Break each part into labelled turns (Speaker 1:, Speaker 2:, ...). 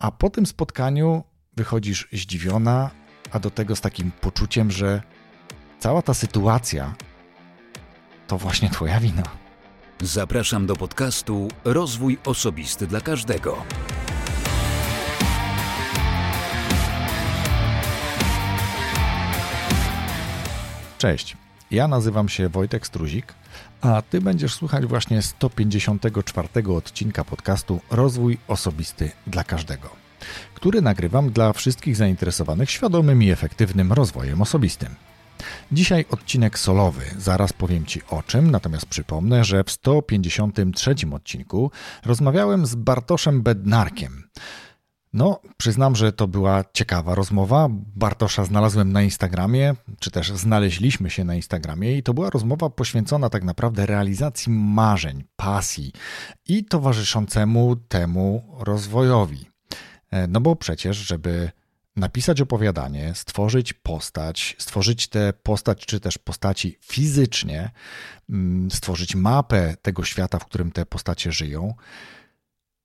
Speaker 1: a po tym spotkaniu wychodzisz zdziwiona, a do tego z takim poczuciem, że cała ta sytuacja to właśnie Twoja wina.
Speaker 2: Zapraszam do podcastu Rozwój Osobisty dla Każdego.
Speaker 1: Cześć, ja nazywam się Wojtek Struzik, a Ty będziesz słuchać właśnie 154 odcinka podcastu Rozwój Osobisty dla Każdego, który nagrywam dla wszystkich zainteresowanych świadomym i efektywnym rozwojem osobistym. Dzisiaj odcinek solowy, zaraz powiem Ci o czym, natomiast przypomnę, że w 153 odcinku rozmawiałem z Bartoszem Bednarkiem. No, przyznam, że to była ciekawa rozmowa. Bartosza znalazłem na Instagramie, czy też znaleźliśmy się na Instagramie, i to była rozmowa poświęcona tak naprawdę realizacji marzeń, pasji i towarzyszącemu temu rozwojowi. E, no bo przecież, żeby napisać opowiadanie, stworzyć postać, stworzyć tę postać czy też postaci fizycznie, mm, stworzyć mapę tego świata, w którym te postacie żyją,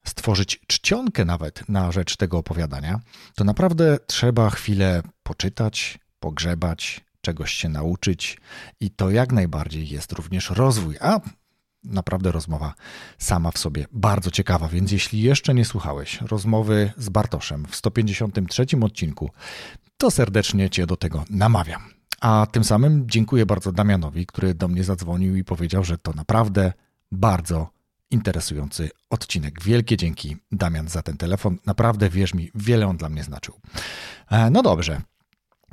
Speaker 1: stworzyć czcionkę nawet na rzecz tego opowiadania, to naprawdę trzeba chwilę poczytać, pogrzebać, czegoś się nauczyć i to jak najbardziej jest również rozwój, a naprawdę rozmowa sama w sobie bardzo ciekawa, więc jeśli jeszcze nie słuchałeś rozmowy z Bartoszem w 153 odcinku, to serdecznie Cię do tego namawiam. A tym samym dziękuję bardzo Damianowi, który do mnie zadzwonił i powiedział, że to naprawdę bardzo interesujący odcinek. Wielkie dzięki, Damian, za ten telefon. Naprawdę, wierz mi, wiele on dla mnie znaczył. E, no dobrze.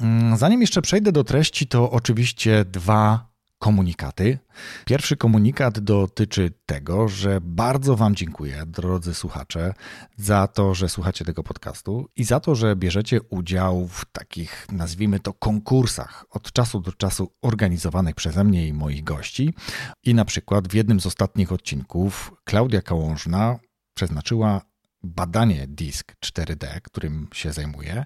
Speaker 1: Mm, zanim jeszcze przejdę do treści, to oczywiście dwa komunikaty. Pierwszy komunikat dotyczy tego, że bardzo Wam dziękuję, drodzy słuchacze, za to, że słuchacie tego podcastu i za to, że bierzecie udział w takich, nazwijmy to, konkursach od czasu do czasu organizowanych przeze mnie i moich gości. I na przykład w jednym z ostatnich odcinków Klaudia Kałążna przeznaczyła badanie DISK 4D, którym się zajmuje,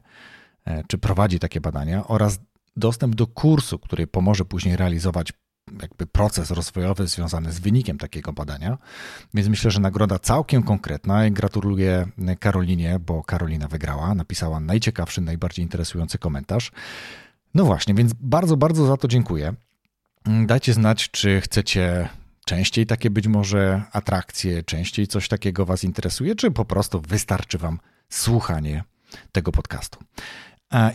Speaker 1: e, czy prowadzi takie badania, oraz dostęp do kursu, który pomoże później realizować jakby proces rozwojowy związany z wynikiem takiego badania. Więc myślę, że nagroda całkiem konkretna i gratuluję Karolinie, bo Karolina wygrała, napisała najciekawszy, najbardziej interesujący komentarz. No właśnie, więc bardzo, bardzo za to dziękuję. Dajcie znać, czy chcecie częściej takie być może atrakcje, częściej coś takiego Was interesuje, czy po prostu wystarczy Wam słuchanie tego podcastu.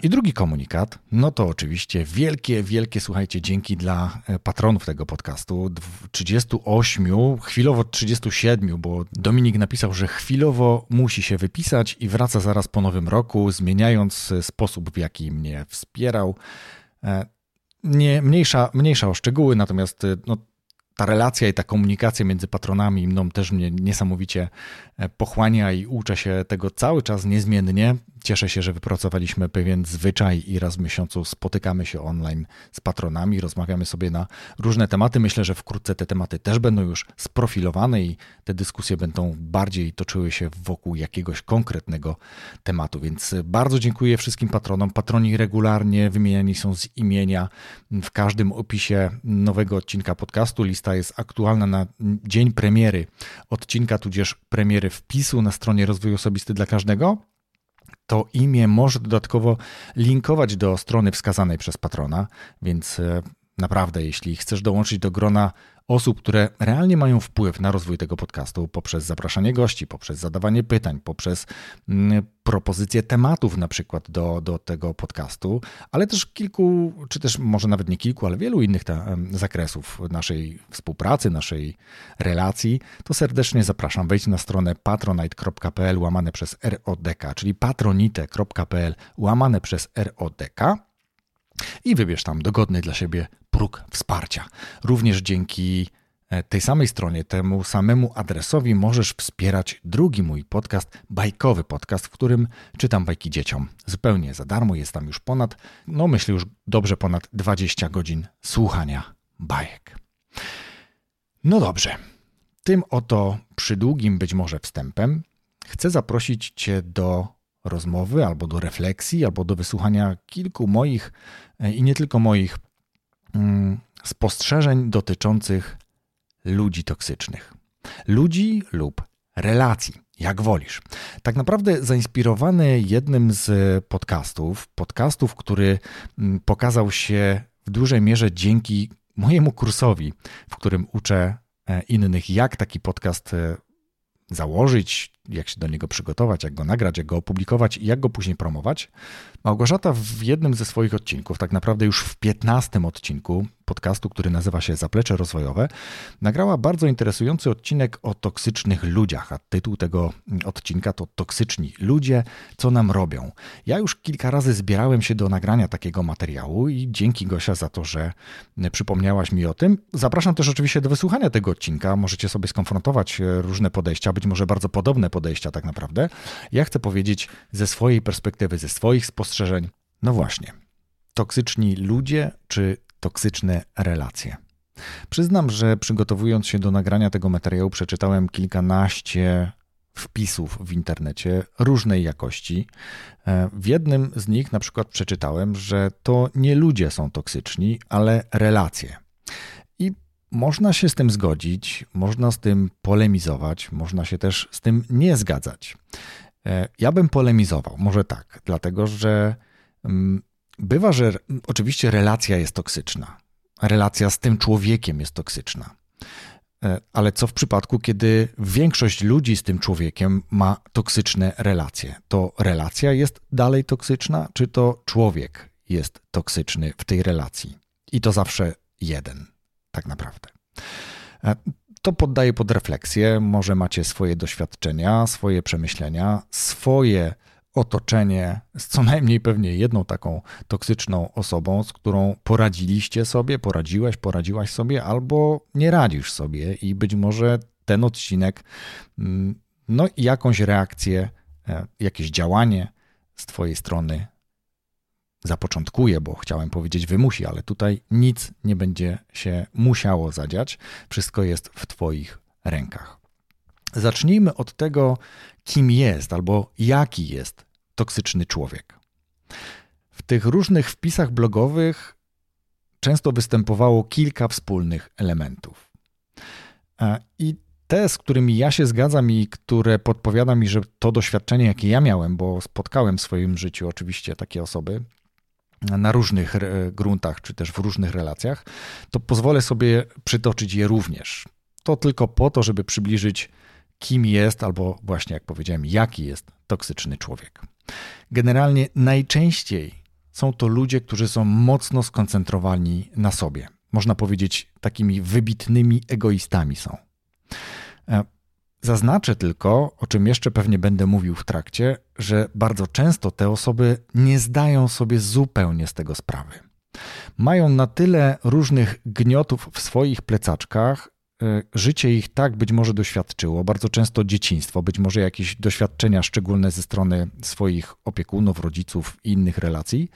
Speaker 1: I drugi komunikat, no to oczywiście wielkie, wielkie, słuchajcie, dzięki dla e, patronów tego podcastu. 38, chwilowo 37, bo Dominik napisał, że chwilowo musi się wypisać i wraca zaraz po nowym roku, zmieniając e, sposób, w jaki mnie wspierał. E, nie, mniejsza, mniejsza o szczegóły, natomiast no, ta relacja i ta komunikacja między patronami i mną też mnie niesamowicie pochłania i uczę się tego cały czas niezmiennie. Cieszę się, że wypracowaliśmy pewien zwyczaj i raz w miesiącu spotykamy się online z patronami, rozmawiamy sobie na różne tematy. Myślę, że wkrótce te tematy też będą już sprofilowane i te dyskusje będą bardziej toczyły się wokół jakiegoś konkretnego tematu. Więc bardzo dziękuję wszystkim patronom. Patroni regularnie wymieniani są z imienia w każdym opisie nowego odcinka podcastu. Lista jest aktualna na dzień premiery odcinka, tudzież premiery wpisu na stronie Rozwój Osobisty dla Każdego to imię może dodatkowo linkować do strony wskazanej przez patrona, więc e, naprawdę, jeśli chcesz dołączyć do grona osób, które realnie mają wpływ na rozwój tego podcastu poprzez zapraszanie gości, poprzez zadawanie pytań, poprzez mm, propozycje tematów na przykład do, do tego podcastu, ale też kilku, czy też może nawet nie kilku, ale wielu innych ta, zakresów naszej współpracy, naszej relacji, to serdecznie zapraszam. Wejdź na stronę patronite.pl łamane przez RODK, czyli patronite.pl łamane przez RODK i wybierz tam dogodny dla siebie próg wsparcia. Również dzięki e, tej samej stronie, temu samemu adresowi możesz wspierać drugi mój podcast, bajkowy podcast, w którym czytam bajki dzieciom. Zupełnie za darmo, jest tam już ponad, no myślę już dobrze ponad 20 godzin słuchania bajek. No dobrze, tym oto przydługim być może wstępem chcę zaprosić Cię do rozmowy, albo do refleksji, albo do wysłuchania kilku moich e, i nie tylko moich mm, spostrzeżeń dotyczących ludzi toksycznych. Ludzi lub relacji. jak wolisz. Tak naprawdę zainspirowany jednym z podcastów, podcastów, który mm, pokazał się w dużej mierze dzięki mojemu kursowi, w którym uczę e, innych, jak taki podcast e, założyć, jak się do niego przygotować, jak go nagrać, jak go opublikować i jak go później promować. Małgorzata w jednym ze swoich odcinków, tak naprawdę już w 15 odcinku podcastu, który nazywa się Zaplecze Rozwojowe, nagrała bardzo interesujący odcinek o toksycznych ludziach, a tytuł tego odcinka to Toksyczni ludzie, co nam robią. Ja już kilka razy zbierałem się do nagrania takiego materiału i dzięki Gosia za to, że przypomniałaś mi o tym. Zapraszam też oczywiście do wysłuchania tego odcinka. Możecie sobie skonfrontować różne podejścia, być może bardzo podobne podejścia tak naprawdę. Ja chcę powiedzieć ze swojej perspektywy, ze swoich spostrzeżeń, no właśnie, toksyczni ludzie czy toksyczne relacje. Przyznam, że przygotowując się do nagrania tego materiału, przeczytałem kilkanaście wpisów w internecie różnej jakości. E, w jednym z nich na przykład przeczytałem, że to nie ludzie są toksyczni, ale relacje. Można się z tym zgodzić, można z tym polemizować, można się też z tym nie zgadzać. E, ja bym polemizował, może tak, dlatego że mm, bywa, że oczywiście relacja jest toksyczna. Relacja z tym człowiekiem jest toksyczna. E, ale co w przypadku, kiedy większość ludzi z tym człowiekiem ma toksyczne relacje? To relacja jest dalej toksyczna, czy to człowiek jest toksyczny w tej relacji? I to zawsze jeden, tak naprawdę. E, to poddaję pod refleksję. Może macie swoje doświadczenia, swoje przemyślenia, swoje otoczenie z co najmniej pewnie jedną taką toksyczną osobą, z którą poradziliście sobie, poradziłeś, poradziłaś sobie, albo nie radzisz sobie i być może ten odcinek, mm, no jakąś reakcję, e, jakieś działanie z Twojej strony zapoczątkuje, bo chciałem powiedzieć wymusi, ale tutaj nic nie będzie się musiało zadziać. Wszystko jest w Twoich rękach. Zacznijmy od tego, kim jest albo jaki jest toksyczny człowiek. W tych różnych wpisach blogowych często występowało kilka wspólnych elementów. I te, z którymi ja się zgadzam i które podpowiada mi, że to doświadczenie, jakie ja miałem, bo spotkałem w swoim życiu oczywiście takie osoby na różnych gruntach, czy też w różnych relacjach, to pozwolę sobie przytoczyć je również. To tylko po to, żeby przybliżyć kim jest, albo właśnie jak powiedziałem, jaki jest toksyczny człowiek. Generalnie najczęściej są to ludzie, którzy są mocno skoncentrowani na sobie. Można powiedzieć, takimi wybitnymi egoistami są. Zaznaczę tylko, o czym jeszcze pewnie będę mówił w trakcie, że bardzo często te osoby nie zdają sobie zupełnie z tego sprawy. Mają na tyle różnych gniotów w swoich plecaczkach, E, życie ich tak być może doświadczyło, bardzo często dzieciństwo, być może jakieś doświadczenia szczególne ze strony swoich opiekunów, rodziców i innych relacji,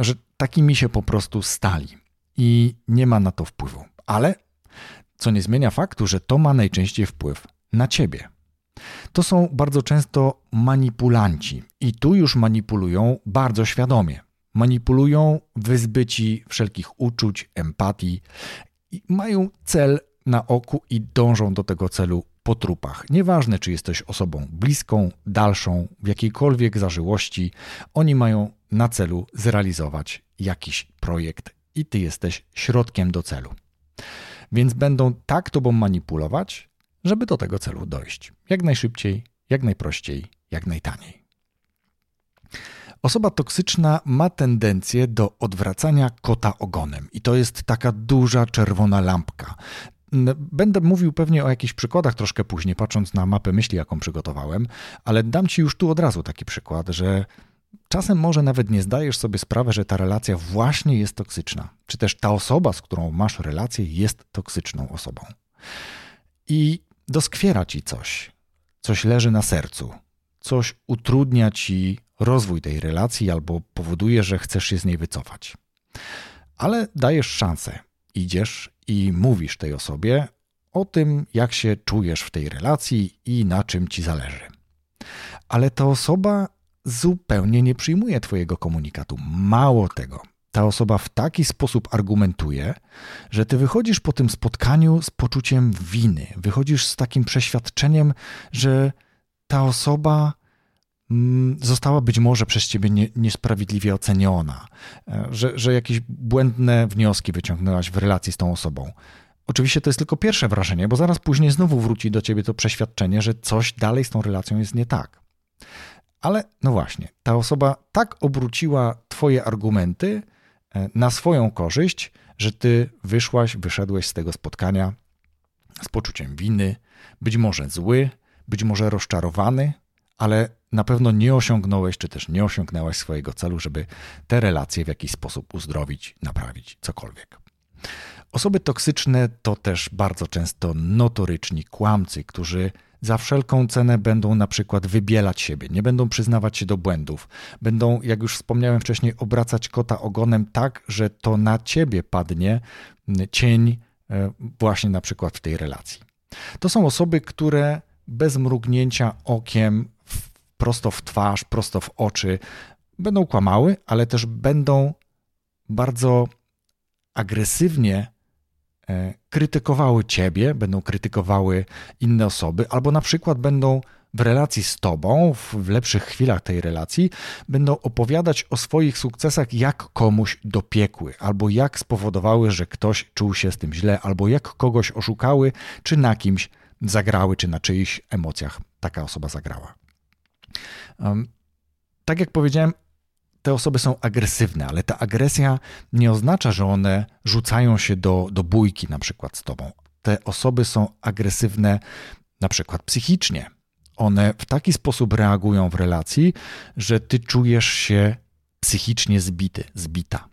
Speaker 1: że takimi się po prostu stali i nie ma na to wpływu. Ale co nie zmienia faktu, że to ma najczęściej wpływ na ciebie. To są bardzo często manipulanci i tu już manipulują bardzo świadomie. Manipulują wyzbyci wszelkich uczuć, empatii i mają cel na oku i dążą do tego celu po trupach. Nieważne, czy jesteś osobą bliską, dalszą, w jakiejkolwiek zażyłości, oni mają na celu zrealizować jakiś projekt i ty jesteś środkiem do celu. Więc będą tak tobą manipulować, żeby do tego celu dojść. Jak najszybciej, jak najprościej, jak najtaniej. Osoba toksyczna ma tendencję do odwracania kota ogonem, i to jest taka duża czerwona lampka. Będę mówił pewnie o jakichś przykładach troszkę później, patrząc na mapę myśli, jaką przygotowałem, ale dam Ci już tu od razu taki przykład, że czasem może nawet nie zdajesz sobie sprawy, że ta relacja właśnie jest toksyczna, czy też ta osoba, z którą masz relację, jest toksyczną osobą. I doskwiera Ci coś, coś leży na sercu, coś utrudnia Ci rozwój tej relacji albo powoduje, że chcesz się z niej wycofać. Ale dajesz szansę, idziesz i mówisz tej osobie o tym, jak się czujesz w tej relacji i na czym ci zależy. Ale ta osoba zupełnie nie przyjmuje Twojego komunikatu. Mało tego, ta osoba w taki sposób argumentuje, że Ty wychodzisz po tym spotkaniu z poczuciem winy, wychodzisz z takim przeświadczeniem, że ta osoba mm, została być może przez ciebie nie, niesprawiedliwie oceniona, e, że, że jakieś błędne wnioski wyciągnęłaś w relacji z tą osobą. Oczywiście to jest tylko pierwsze wrażenie, bo zaraz później znowu wróci do ciebie to przeświadczenie, że coś dalej z tą relacją jest nie tak. Ale no właśnie, ta osoba tak obróciła twoje argumenty na swoją korzyść, że ty wyszłaś, wyszedłeś z tego spotkania z poczuciem winy, być może zły, być może rozczarowany, ale na pewno nie osiągnąłeś, czy też nie osiągnęłaś swojego celu, żeby te relacje w jakiś sposób uzdrowić, naprawić, cokolwiek. Osoby toksyczne to też bardzo często notoryczni kłamcy, którzy za wszelką cenę będą na przykład wybielać siebie, nie będą przyznawać się do błędów, będą, jak już wspomniałem wcześniej, obracać kota ogonem tak, że to na ciebie padnie cień e, właśnie na przykład w tej relacji. To są osoby, które bez mrugnięcia okiem, prosto w twarz, prosto w oczy, będą kłamały, ale też będą bardzo agresywnie krytykowały ciebie, będą krytykowały inne osoby, albo na przykład będą w relacji z tobą, w lepszych chwilach tej relacji, będą opowiadać o swoich sukcesach, jak komuś dopiekły, albo jak spowodowały, że ktoś czuł się z tym źle, albo jak kogoś oszukały, czy na kimś zagrały, czy na czyichś emocjach taka osoba zagrała. Um, tak jak powiedziałem, te osoby są agresywne, ale ta agresja nie oznacza, że one rzucają się do, do bójki na przykład z tobą. Te osoby są agresywne na przykład psychicznie. One w taki sposób reagują w relacji, że ty czujesz się psychicznie zbity, zbita.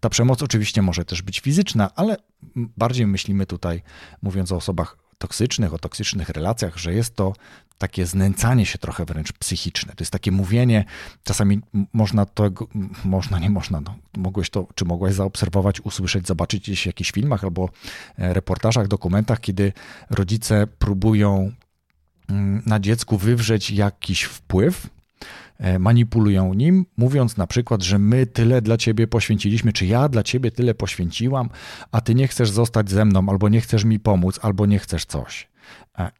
Speaker 1: Ta przemoc oczywiście może też być fizyczna, ale bardziej myślimy tutaj, mówiąc o osobach toksycznych, o toksycznych relacjach, że jest to takie znęcanie się trochę wręcz psychiczne. To jest takie mówienie, czasami można to, można, nie można, no, mogłeś to, czy mogłaś zaobserwować, usłyszeć, zobaczyć gdzieś w jakichś filmach albo e, reportażach, dokumentach, kiedy rodzice próbują mm, na dziecku wywrzeć jakiś wpływ, manipulują nim, mówiąc na przykład, że my tyle dla ciebie poświęciliśmy, czy ja dla ciebie tyle poświęciłam, a ty nie chcesz zostać ze mną, albo nie chcesz mi pomóc, albo nie chcesz coś.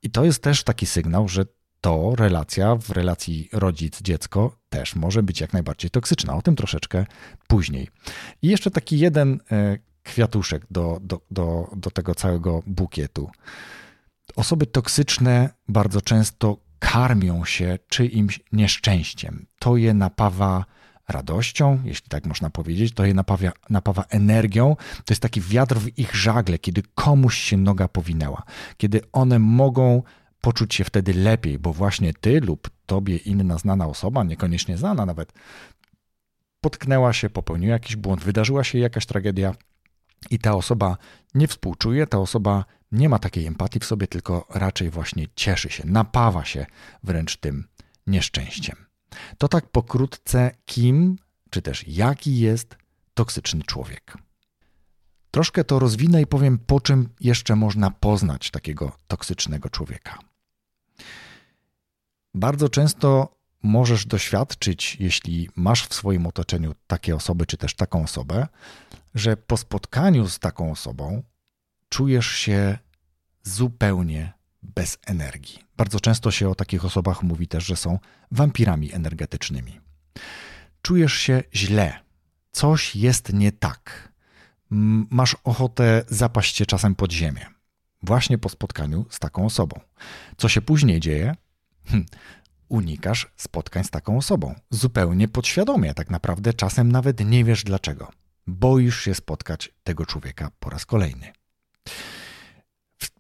Speaker 1: I to jest też taki sygnał, że to relacja w relacji rodzic-dziecko też może być jak najbardziej toksyczna. O tym troszeczkę później. I jeszcze taki jeden e, kwiatuszek do, do, do, do tego całego bukietu. Osoby toksyczne bardzo często karmią się czyimś nieszczęściem. To je napawa radością, jeśli tak można powiedzieć, to je napawa, napawa energią. To jest taki wiatr w ich żagle, kiedy komuś się noga powinęła, kiedy one mogą poczuć się wtedy lepiej, bo właśnie ty lub tobie inna znana osoba, niekoniecznie znana nawet, potknęła się, popełniła jakiś błąd, wydarzyła się jakaś tragedia i ta osoba nie współczuje, ta osoba nie ma takiej empatii w sobie, tylko raczej właśnie cieszy się, napawa się wręcz tym nieszczęściem. To tak pokrótce, kim czy też jaki jest toksyczny człowiek. Troszkę to rozwinę i powiem, po czym jeszcze można poznać takiego toksycznego człowieka. Bardzo często możesz doświadczyć, jeśli masz w swoim otoczeniu takie osoby, czy też taką osobę, że po spotkaniu z taką osobą czujesz się zupełnie bez energii. Bardzo często się o takich osobach mówi też, że są wampirami energetycznymi. Czujesz się źle, coś jest nie tak. Masz ochotę zapaść się czasem pod ziemię, właśnie po spotkaniu z taką osobą. Co się później dzieje? Hm, unikasz spotkań z taką osobą. Zupełnie podświadomie, tak naprawdę czasem nawet nie wiesz dlaczego. Boisz się spotkać tego człowieka po raz kolejny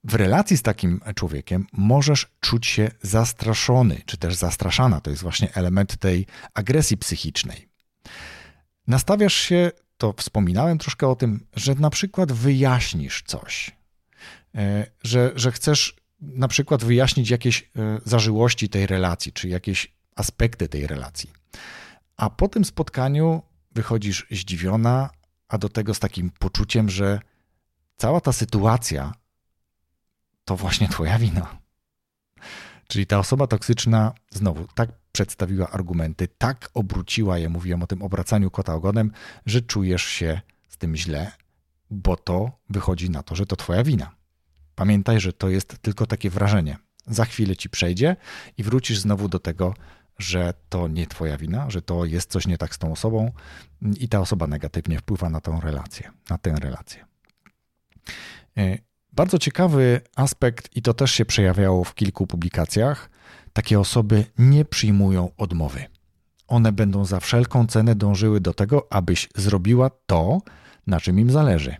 Speaker 1: w relacji z takim człowiekiem możesz czuć się zastraszony, czy też zastraszana. To jest właśnie element tej agresji psychicznej. Nastawiasz się, to wspominałem troszkę o tym, że na przykład wyjaśnisz coś, e, że, że chcesz na przykład wyjaśnić jakieś e, zażyłości tej relacji, czy jakieś aspekty tej relacji. A po tym spotkaniu wychodzisz zdziwiona, a do tego z takim poczuciem, że cała ta sytuacja to właśnie twoja wina. Czyli ta osoba toksyczna znowu tak przedstawiła argumenty, tak obróciła je, mówiłem o tym obracaniu kota ogonem, że czujesz się z tym źle, bo to wychodzi na to, że to twoja wina. Pamiętaj, że to jest tylko takie wrażenie. Za chwilę ci przejdzie i wrócisz znowu do tego, że to nie twoja wina, że to jest coś nie tak z tą osobą i ta osoba negatywnie wpływa na tą relację, na tę relację. E, bardzo ciekawy aspekt, i to też się przejawiało w kilku publikacjach, takie osoby nie przyjmują odmowy. One będą za wszelką cenę dążyły do tego, abyś zrobiła to, na czym im zależy.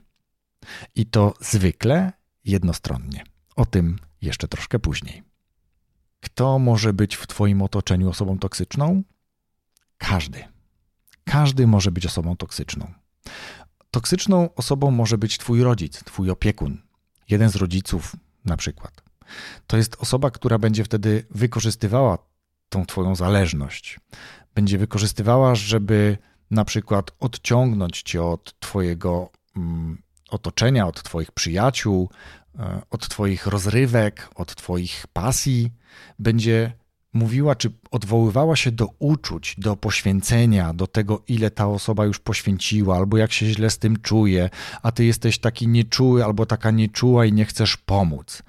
Speaker 1: I to zwykle jednostronnie. O tym jeszcze troszkę później. Kto może być w Twoim otoczeniu osobą toksyczną? Każdy. Każdy może być osobą toksyczną. Toksyczną osobą może być Twój rodzic, Twój opiekun, jeden z rodziców na przykład. To jest osoba, która będzie wtedy wykorzystywała tą Twoją zależność. Będzie wykorzystywała, żeby na przykład odciągnąć Cię od Twojego mm, otoczenia, od Twoich przyjaciół, e, od Twoich rozrywek, od Twoich pasji. Będzie mówiła, czy odwoływała się do uczuć, do poświęcenia, do tego, ile ta osoba już poświęciła, albo jak się źle z tym czuje, a ty jesteś taki nieczuły albo taka nieczuła i nie chcesz pomóc.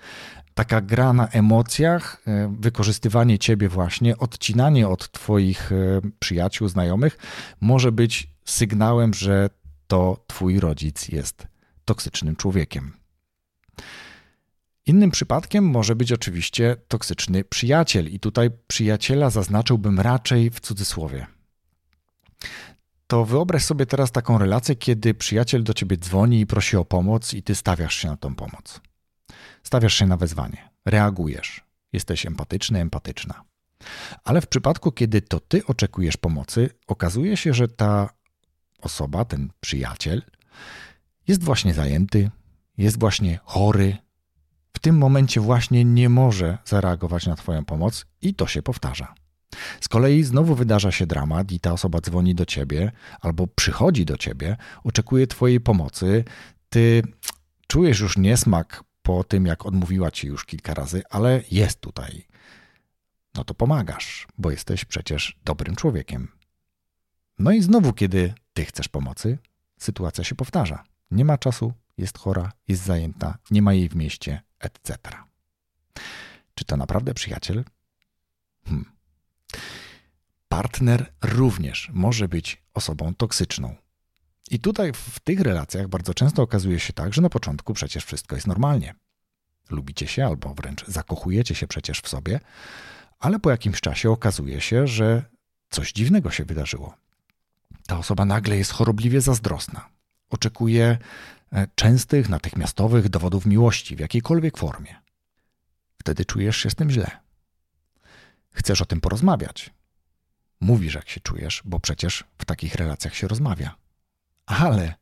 Speaker 1: Taka gra na emocjach, e, wykorzystywanie ciebie właśnie, odcinanie od twoich e, przyjaciół, znajomych, może być sygnałem, że to twój rodzic jest toksycznym człowiekiem. Innym przypadkiem może być oczywiście toksyczny przyjaciel, i tutaj przyjaciela zaznaczyłbym raczej w cudzysłowie. To wyobraź sobie teraz taką relację, kiedy przyjaciel do ciebie dzwoni i prosi o pomoc, i ty stawiasz się na tą pomoc. Stawiasz się na wezwanie, reagujesz, jesteś empatyczny, empatyczna. Ale w przypadku, kiedy to ty oczekujesz pomocy, okazuje się, że ta osoba, ten przyjaciel, jest właśnie zajęty, jest właśnie chory, w tym momencie właśnie nie może zareagować na Twoją pomoc i to się powtarza. Z kolei znowu wydarza się dramat i ta osoba dzwoni do ciebie albo przychodzi do ciebie, oczekuje Twojej pomocy. Ty czujesz już niesmak po tym, jak odmówiła ci już kilka razy, ale jest tutaj. No to pomagasz, bo jesteś przecież dobrym człowiekiem. No i znowu, kiedy ty chcesz pomocy, sytuacja się powtarza. Nie ma czasu, jest chora, jest zajęta, nie ma jej w mieście, etc. Czy to naprawdę przyjaciel? Hmm. Partner również może być osobą toksyczną. I tutaj w tych relacjach bardzo często okazuje się tak, że na początku przecież wszystko jest normalnie. Lubicie się albo wręcz zakochujecie się przecież w sobie, ale po jakimś czasie okazuje się, że coś dziwnego się wydarzyło. Ta osoba nagle jest chorobliwie zazdrosna. Oczekuje częstych, natychmiastowych dowodów miłości w jakiejkolwiek formie. Wtedy czujesz się z tym źle. Chcesz o tym porozmawiać. Mówisz, jak się czujesz, bo przecież w takich relacjach się rozmawia. Ale,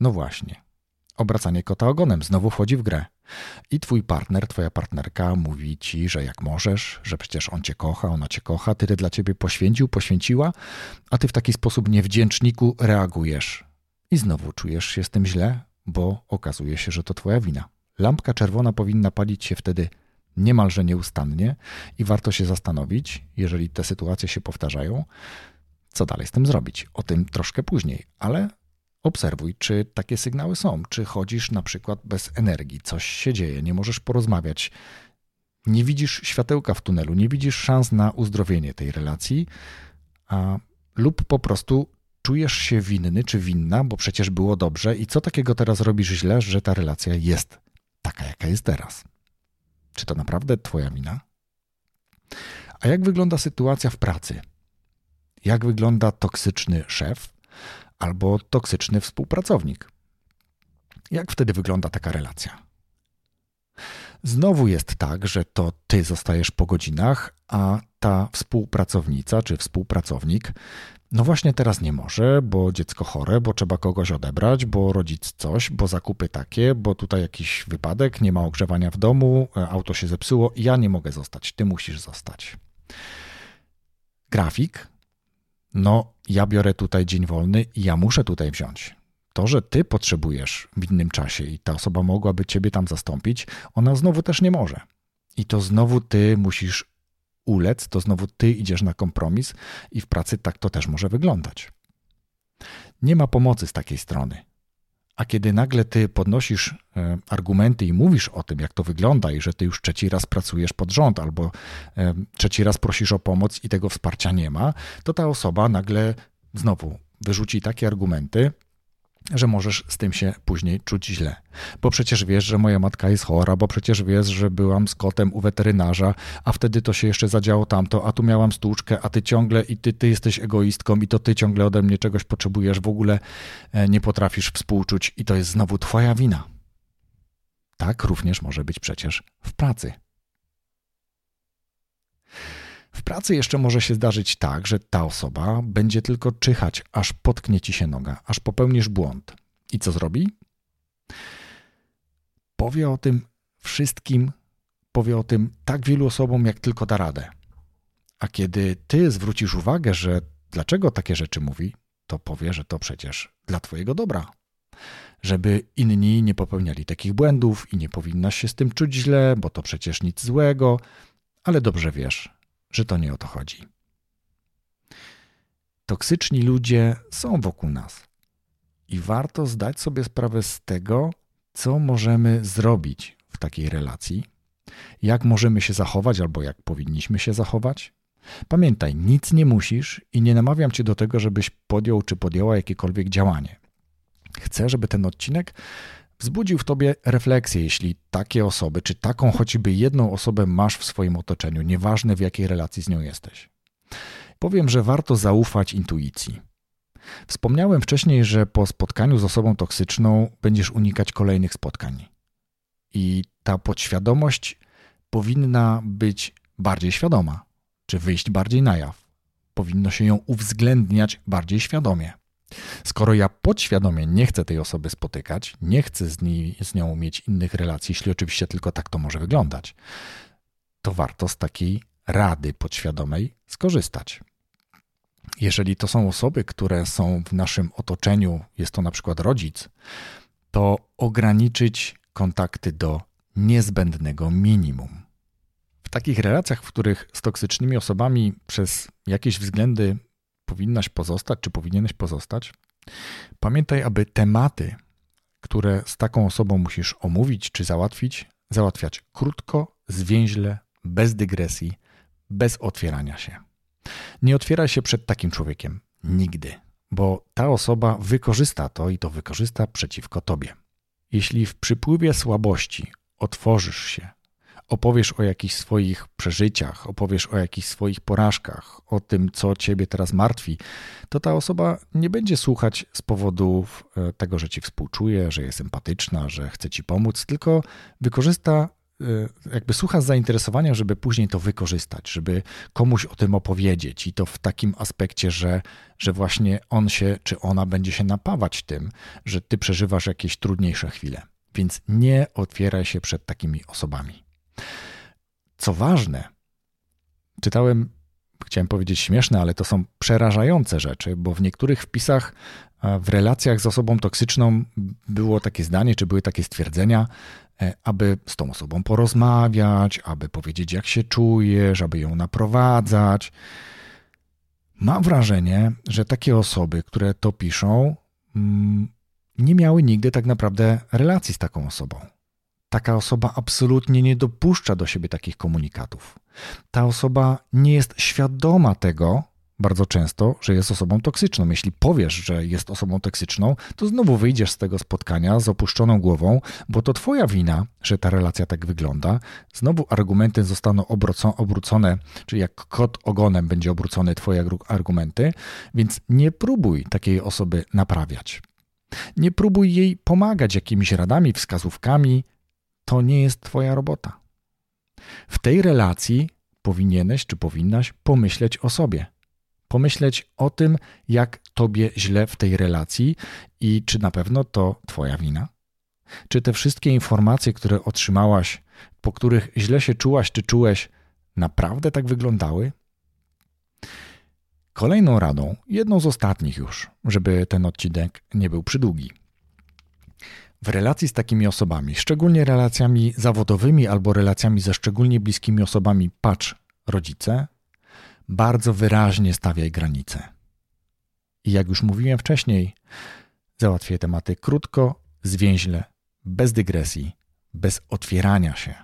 Speaker 1: no właśnie, obracanie kota ogonem znowu wchodzi w grę. I twój partner, twoja partnerka mówi ci, że jak możesz, że przecież on cię kocha, ona cię kocha, tyle dla ciebie poświęcił, poświęciła, a ty w taki sposób niewdzięczniku reagujesz. I znowu czujesz się z tym źle, bo okazuje się, że to Twoja wina. Lampka czerwona powinna palić się wtedy niemalże nieustannie i warto się zastanowić, jeżeli te sytuacje się powtarzają, co dalej z tym zrobić. O tym troszkę później, ale obserwuj, czy takie sygnały są. Czy chodzisz na przykład bez energii, coś się dzieje, nie możesz porozmawiać, nie widzisz światełka w tunelu, nie widzisz szans na uzdrowienie tej relacji, a, lub po prostu czujesz się winny czy winna, bo przecież było dobrze i co takiego teraz robisz źle, że ta relacja jest taka, jaka jest teraz? Czy to naprawdę Twoja wina? A jak wygląda sytuacja w pracy? Jak wygląda toksyczny szef albo toksyczny współpracownik? Jak wtedy wygląda taka relacja? Znowu jest tak, że to ty zostajesz po godzinach, a ta współpracownica czy współpracownik no właśnie teraz nie może, bo dziecko chore, bo trzeba kogoś odebrać, bo rodzic coś, bo zakupy takie, bo tutaj jakiś wypadek, nie ma ogrzewania w domu, e, auto się zepsuło, ja nie mogę zostać, ty musisz zostać. Grafik, no ja biorę tutaj dzień wolny ja muszę tutaj wziąć. To, że ty potrzebujesz w innym czasie i ta osoba mogłaby ciebie tam zastąpić, ona znowu też nie może. I to znowu ty musisz ulec, to znowu ty idziesz na kompromis i w pracy tak to też może wyglądać. Nie ma pomocy z takiej strony. A kiedy nagle ty podnosisz e, argumenty i mówisz o tym, jak to wygląda, i że ty już trzeci raz pracujesz pod rząd, albo e, trzeci raz prosisz o pomoc i tego wsparcia nie ma, to ta osoba nagle znowu wyrzuci takie argumenty, że możesz z tym się później czuć źle. Bo przecież wiesz, że moja matka jest chora, bo przecież wiesz, że byłam z kotem u weterynarza, a wtedy to się jeszcze zadziało tamto, a tu miałam stłuczkę, a ty ciągle i ty, ty jesteś egoistką i to ty ciągle ode mnie czegoś potrzebujesz, w ogóle e, nie potrafisz współczuć i to jest znowu twoja wina. Tak również może być przecież w pracy. W pracy jeszcze może się zdarzyć tak, że ta osoba będzie tylko czyhać, aż potknie ci się noga, aż popełnisz błąd. I co zrobi? Powie o tym wszystkim, powie o tym tak wielu osobom, jak tylko da radę. A kiedy ty zwrócisz uwagę, że dlaczego takie rzeczy mówi, to powie, że to przecież dla twojego dobra. Żeby inni nie popełniali takich błędów i nie powinnaś się z tym czuć źle, bo to przecież nic złego, ale dobrze wiesz, że to nie o to chodzi. Toksyczni ludzie są wokół nas i warto zdać sobie sprawę z tego, co możemy zrobić w takiej relacji, jak możemy się zachować albo jak powinniśmy się zachować. Pamiętaj, nic nie musisz i nie namawiam cię do tego, żebyś podjął czy podjęła jakiekolwiek działanie. Chcę, żeby ten odcinek wzbudził w tobie refleksję, jeśli takie osoby, czy taką choćby jedną osobę masz w swoim otoczeniu, nieważne w jakiej relacji z nią jesteś. Powiem, że warto zaufać intuicji. Wspomniałem wcześniej, że po spotkaniu z osobą toksyczną będziesz unikać kolejnych spotkań. I ta podświadomość powinna być bardziej świadoma, czy wyjść bardziej na jaw. Powinno się ją uwzględniać bardziej świadomie. Skoro ja podświadomie nie chcę tej osoby spotykać, nie chcę z, niej, z nią mieć innych relacji, jeśli oczywiście tylko tak to może wyglądać, to warto z takiej rady podświadomej skorzystać. Jeżeli to są osoby, które są w naszym otoczeniu, jest to na przykład rodzic, to ograniczyć kontakty do niezbędnego minimum. W takich relacjach, w których z toksycznymi osobami przez jakieś względy powinnaś pozostać, czy powinieneś pozostać, pamiętaj, aby tematy, które z taką osobą musisz omówić czy załatwić, załatwiać krótko, zwięźle, bez dygresji, bez otwierania się. Nie otwieraj się przed takim człowiekiem nigdy, bo ta osoba wykorzysta to i to wykorzysta przeciwko tobie. Jeśli w przypływie słabości otworzysz się, opowiesz o jakichś swoich przeżyciach, opowiesz o jakichś swoich porażkach, o tym, co ciebie teraz martwi, to ta osoba nie będzie słuchać z powodów e, tego, że ci współczuje, że jest empatyczna, że chce ci pomóc, tylko wykorzysta, e, jakby słucha z zainteresowaniem, żeby później to wykorzystać, żeby komuś o tym opowiedzieć i to w takim aspekcie, że, że właśnie on się czy ona będzie się napawać tym, że ty przeżywasz jakieś trudniejsze chwile. Więc nie otwieraj się przed takimi osobami. Co ważne, czytałem, chciałem powiedzieć śmieszne, ale to są przerażające rzeczy, bo w niektórych wpisach w relacjach z osobą toksyczną było takie zdanie, czy były takie stwierdzenia, e, aby z tą osobą porozmawiać, aby powiedzieć, jak się czujesz, aby ją naprowadzać. Mam wrażenie, że takie osoby, które to piszą, mm, nie miały nigdy tak naprawdę relacji z taką osobą. Taka osoba absolutnie nie dopuszcza do siebie takich komunikatów. Ta osoba nie jest świadoma tego, bardzo często, że jest osobą toksyczną. Jeśli powiesz, że jest osobą toksyczną, to znowu wyjdziesz z tego spotkania z opuszczoną głową, bo to twoja wina, że ta relacja tak wygląda. Znowu argumenty zostaną obrócone, czyli jak kot ogonem będzie obrócone twoje argumenty, więc nie próbuj takiej osoby naprawiać. Nie próbuj jej pomagać jakimiś radami, wskazówkami, to nie jest Twoja robota. W tej relacji powinieneś czy powinnaś pomyśleć o sobie. Pomyśleć o tym, jak Tobie źle w tej relacji i czy na pewno to Twoja wina. Czy te wszystkie informacje, które otrzymałaś, po których źle się czułaś czy czułeś, naprawdę tak wyglądały? Kolejną radą, jedną z ostatnich już, żeby ten odcinek nie był przydługi, w relacji z takimi osobami, szczególnie relacjami zawodowymi albo relacjami ze szczególnie bliskimi osobami, patrz rodzice, bardzo wyraźnie stawiaj granice. I jak już mówiłem wcześniej, załatwię tematy krótko, zwięźle, bez dygresji, bez otwierania się.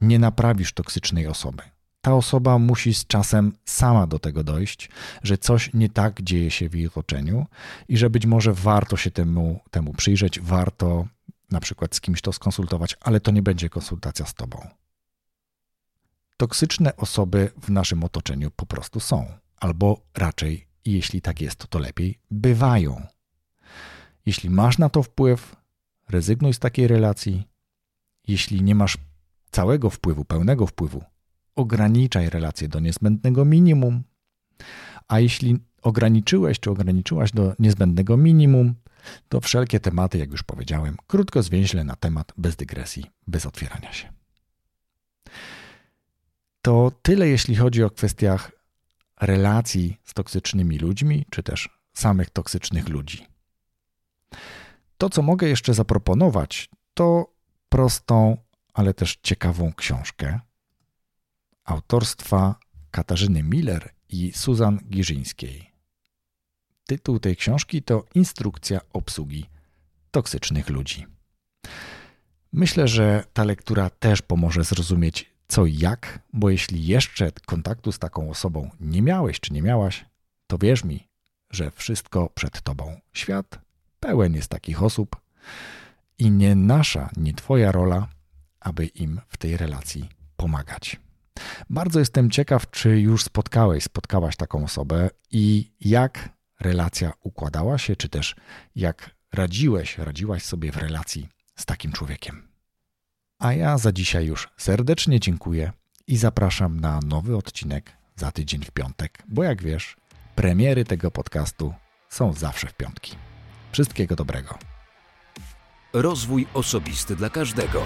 Speaker 1: Nie naprawisz toksycznej osoby. Ta osoba musi z czasem sama do tego dojść, że coś nie tak dzieje się w jej otoczeniu i że być może warto się temu, temu przyjrzeć, warto na przykład z kimś to skonsultować, ale to nie będzie konsultacja z tobą. Toksyczne osoby w naszym otoczeniu po prostu są, albo raczej, jeśli tak jest, to lepiej, bywają. Jeśli masz na to wpływ, rezygnuj z takiej relacji. Jeśli nie masz całego wpływu, pełnego wpływu, ograniczaj relacje do niezbędnego minimum. A jeśli ograniczyłeś czy ograniczyłaś do niezbędnego minimum, to wszelkie tematy, jak już powiedziałem, krótko zwięźle na temat, bez dygresji, bez otwierania się. To tyle, jeśli chodzi o kwestiach relacji z toksycznymi ludźmi, czy też samych toksycznych ludzi. To, co mogę jeszcze zaproponować, to prostą, ale też ciekawą książkę autorstwa Katarzyny Miller i Susan Giżyńskiej. Tytuł tej książki to Instrukcja obsługi toksycznych ludzi. Myślę, że ta lektura też pomoże zrozumieć co i jak, bo jeśli jeszcze kontaktu z taką osobą nie miałeś czy nie miałaś, to wierz mi, że wszystko przed tobą. Świat pełen jest takich osób i nie nasza, nie twoja rola, aby im w tej relacji pomagać. Bardzo jestem ciekaw, czy już spotkałeś, spotkałaś taką osobę i jak relacja układała się, czy też jak radziłeś, radziłaś sobie w relacji z takim człowiekiem. A ja za dzisiaj już serdecznie dziękuję i zapraszam na nowy odcinek za tydzień w piątek, bo jak wiesz, premiery tego podcastu są zawsze w piątki. Wszystkiego dobrego.
Speaker 2: Rozwój osobisty dla każdego.